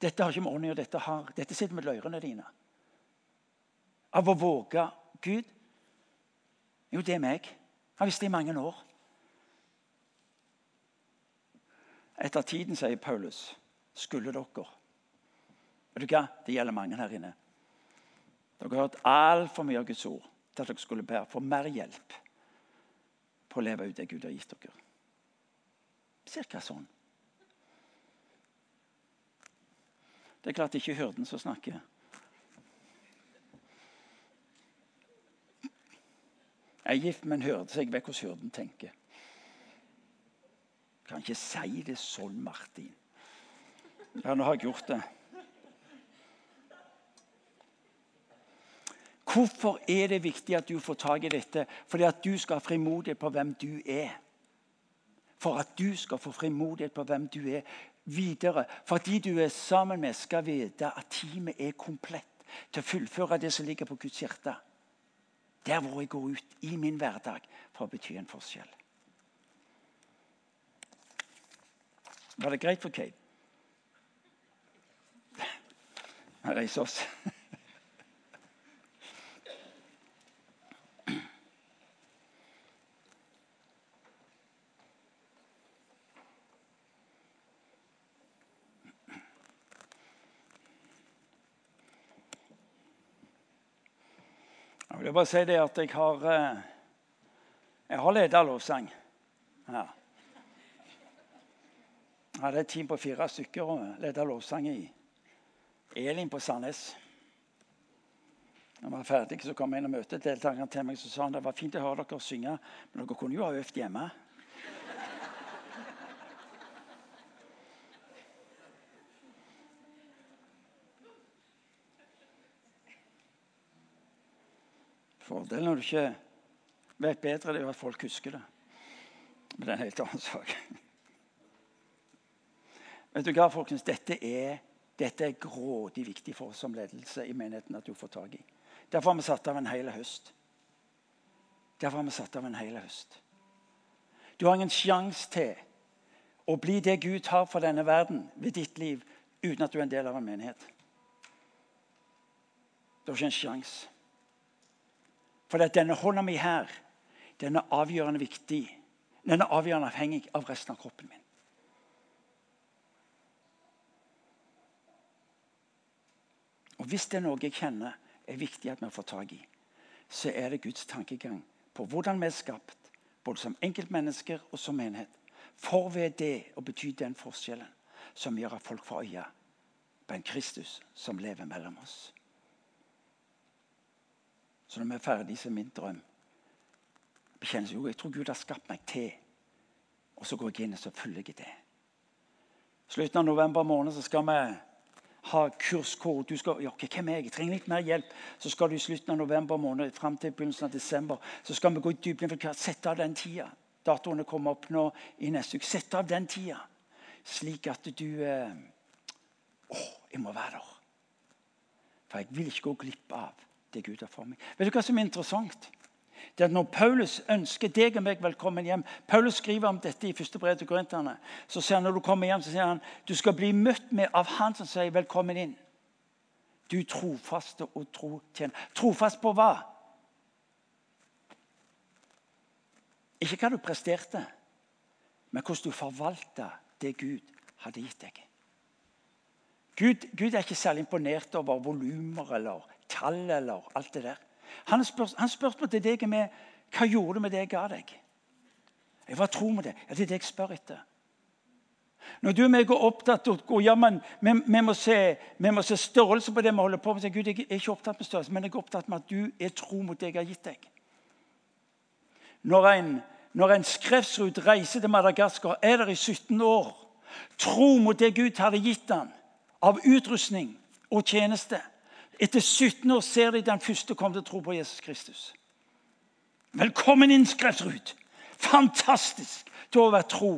Dette har ikke med ånden å dette, har, dette sitter med løyrene dine. Av å våge Gud Jo, det er meg. Jeg har visst det i mange år. Etter tiden, sier Paulus, skulle dere Vet du hva? Det gjelder mange her inne. Dere har hørt altfor mye av Guds ord til at dere skulle bære for mer hjelp på å leve ut det Gud har gitt dere. Cirka sånn. Det er klart det ikke er hyrden som snakker. Jeg er gift med en hyrde, så jeg vet hvordan hyrden tenker. Kan ikke si det sånn, Martin. Ja, nå har jeg gjort det. Hvorfor er det viktig at du får tak i dette? Fordi at du skal ha frimodighet på hvem du er. For at du skal få frimodighet på hvem du er videre. For at de du er sammen med, skal vite at teamet er komplett til å fullføre det som ligger på Guds hjerte. Der hvor jeg går ut i min hverdag for å bety en forskjell. Var det greit for Kate? Vi reiser oss. Jeg bare si det at jeg har, eh, jeg har leda lovsang. Ja. Jeg hadde et team på fire stykker og leda lovsang i Elin på Sandnes. Når vi var ferdig, så kom jeg inn og møtte deltakerne til meg og sa han, det var fint å høre dere synge, men dere kunne jo ha øvd hjemme. Fordelen når du ikke vet bedre, det er jo at folk husker det. Men det er en helt annen sak. Vet du hva, folkens? Dette er, dette er grådig viktig for oss som ledelse i menigheten at du får tak i. Derfor har vi satt av en hel høst. Derfor har vi satt av en hel høst. Du har ingen sjanse til å bli det Gud har for denne verden ved ditt liv, uten at du er en del av en menighet. Du har ikke en sjanse. For denne hånda mi her, den er avgjørende viktig. Den er avgjørende avhengig av resten av kroppen min. Og Hvis det er noe jeg kjenner er viktig at vi får tak i, så er det Guds tankegang på hvordan vi er skapt, både som enkeltmennesker og som menighet. For ved det å bety den forskjellen som gjør at folk får øye på en Kristus som lever mellom oss. Så når vi er ferdige, så er min drøm bekjennelse jo, jeg tror Gud har skapt meg til. Og så går jeg inn og så følger jeg det. Slutten av november måned så skal vi ha kurs hvor du skal ja, okay, hvem er jeg? jeg trenger litt mer hjelp. Så skal du i slutten av november måned fram til begynnelsen av desember så skal vi gå i dybden for Sette av den tida. Datoene kommer opp nå i neste uke. Sette av den tida, slik at du eh, Å, jeg må være der. For jeg vil ikke gå glipp av det Gud har for meg. Vet du hva som er interessant? Det er at Når Paulus ønsker deg og meg velkommen hjem Paulus skriver om dette i første brev til korinterne. Så sier han når du kommer hjem, så sier han du skal bli møtt med av han som sier 'velkommen inn'. Du trofaste og tro. Trofast på hva? Ikke hva du presterte, men hvordan du forvalta det Gud hadde gitt deg. Gud, Gud er ikke særlig imponert over volumer eller tall eller alt det der. Han, spør, han spurte til deg med hva gjorde du med det jeg ga deg. Jeg var tro med det. Det er det jeg spør etter. Når du og meg er opptatt av ja, vi, vi, må se, vi, må se, størrelse på det vi holder på med, Gud, jeg er ikke opptatt med størrelse, men jeg er opptatt med at du er tro mot det jeg har gitt deg. Når en, når en skrevsrud reiser til Madagaskar, er der i 17 år. Tro mot det Gud hadde gitt ham av utrustning og tjeneste. Etter 17 år ser de den første kom til å tro på Jesus Kristus. Velkommen inn, Skrevsrud! Fantastisk til å være tro.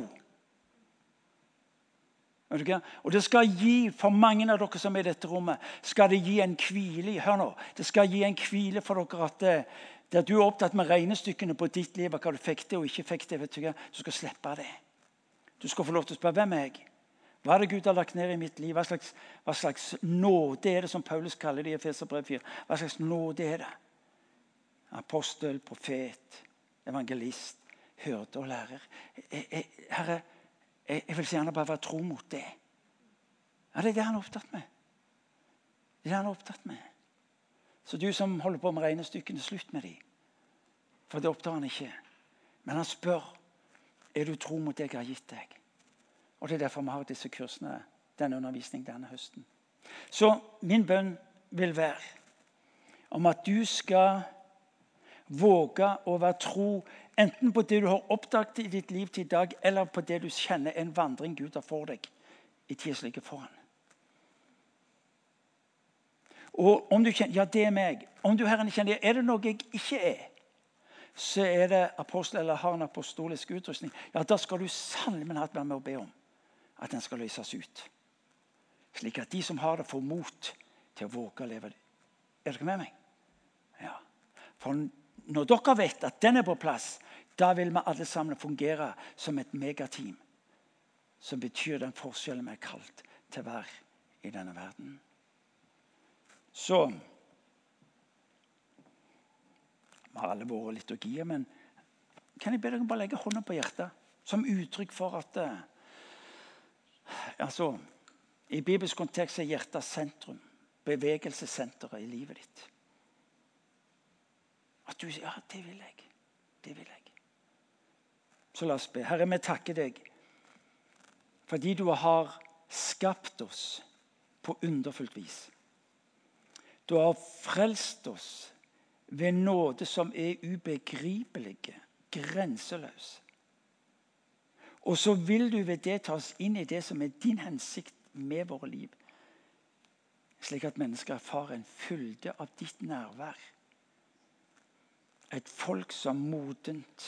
Og det skal gi for mange av dere som er i dette rommet, skal det gi en hvile. Hør nå, det skal gi en hvile for dere at det, det at du er opptatt med regnestykkene på ditt liv, hva du fikk til og ikke fikk til, vet du, du skal slippe det. Du skal få lov til å spørre hvem er jeg hva er det Gud har lagt ned i mitt liv? Hva slags, hva slags nåde er det, som Paulus kaller det i Efeserbrev 4? Hva slags nåde er det? Apostel, profet, evangelist, hørte og lærer. Jeg, jeg, herre, jeg, jeg vil så gjerne bare være tro mot det. Ja, Det er det han er opptatt med. Det er det han er opptatt med. Så du som holder på med regnestykkene, slutt med dem. For det opptar han ikke. Men han spør er du tro mot det jeg har gitt deg. Og Det er derfor vi har disse kursene, denne undervisningen denne høsten. Så min bønn vil være om at du skal våge å være tro enten på det du har oppdaget i ditt liv til i dag, eller på det du kjenner en vandring Gud har for deg i tida som ligger foran. Og om du kjenner ja, det er meg. Om du herren kjenner er det noe jeg ikke er, så er det apostel eller har en apostolisk utrustning. Ja, Da skal du sannelig være med å be om at den skal løses ut. Slik at de som har det, får mot til å våge å leve. Er dere med meg? Ja. For når dere vet at den er på plass, da vil vi alle sammen fungere som et megateam. Som betyr den forskjellen vi er kalt til å være i denne verden. Så Vi har alle våre liturgier, men kan jeg be dere bare legge hånda på hjertet som uttrykk for at eh, Altså, I bibelsk kontekst er hjertet sentrum. Bevegelsessenteret i livet ditt. At du sier ja, det vil jeg. Det vil jeg. Så la oss be. Herre, vi takker deg fordi du har skapt oss på underfullt vis. Du har frelst oss ved nåde som er ubegripelige, grenseløs. Og så vil du ved det ta oss inn i det som er din hensikt med våre liv. Slik at mennesker erfarer en fylde av ditt nærvær. Et folk som modent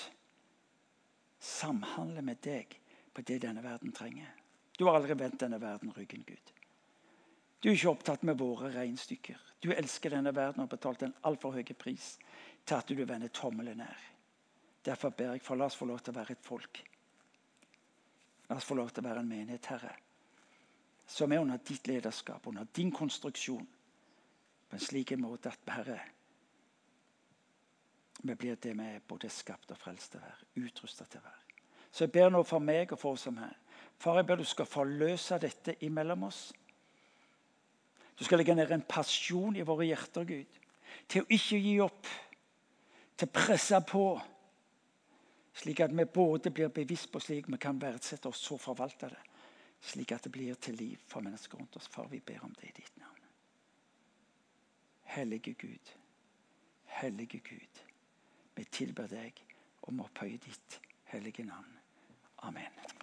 samhandler med deg på det denne verden trenger. Du har aldri vendt denne verden ryggen, Gud. Du er ikke opptatt med våre regnestykker. Du elsker denne verden og har betalt en altfor høy pris til at du vender tommelen ned. Derfor ber jeg for la oss få lov til å være et folk. La oss få lov til å være en menighet, Herre, som er under ditt lederskap, under din konstruksjon, på en slik måte at Herre, vi blir det vi er både skapt og frelst til å være, utrusta til å være. Så jeg ber nå for meg og for oss som her. Far, jeg ber du skal forløse dette imellom oss. Du skal legge ned en pasjon i våre hjerter, Gud, til å ikke gi opp, til å presse på. Slik at vi både blir bevisst på slik vi kan verdsette oss, så forvalte det. Slik at det blir til liv for mennesker rundt oss. Far, vi ber om det i ditt navn. Hellige Gud, hellige Gud, vi tilber deg om å opphøye ditt hellige navn. Amen.